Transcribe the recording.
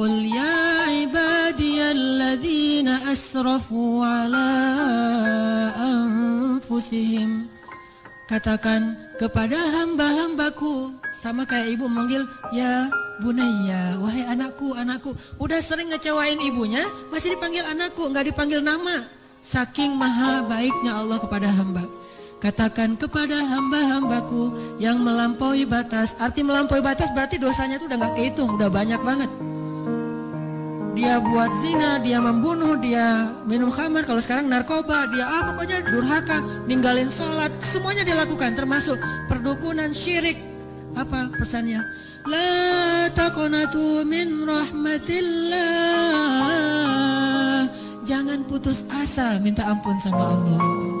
قل يا عبادي الذين أسرفوا على أنفسهم Katakan kepada hamba-hambaku Sama kayak ibu manggil Ya bunaya Wahai anakku, anakku Udah sering ngecewain ibunya Masih dipanggil anakku, nggak dipanggil nama Saking maha baiknya Allah kepada hamba Katakan kepada hamba-hambaku Yang melampaui batas Arti melampaui batas berarti dosanya itu udah nggak kehitung Udah banyak banget dia buat zina, dia membunuh, dia minum khamar, kalau sekarang narkoba, dia ah pokoknya durhaka, ninggalin sholat, semuanya dilakukan termasuk perdukunan syirik. Apa pesannya? La taqnatu min rahmatillah. Jangan putus asa minta ampun sama Allah.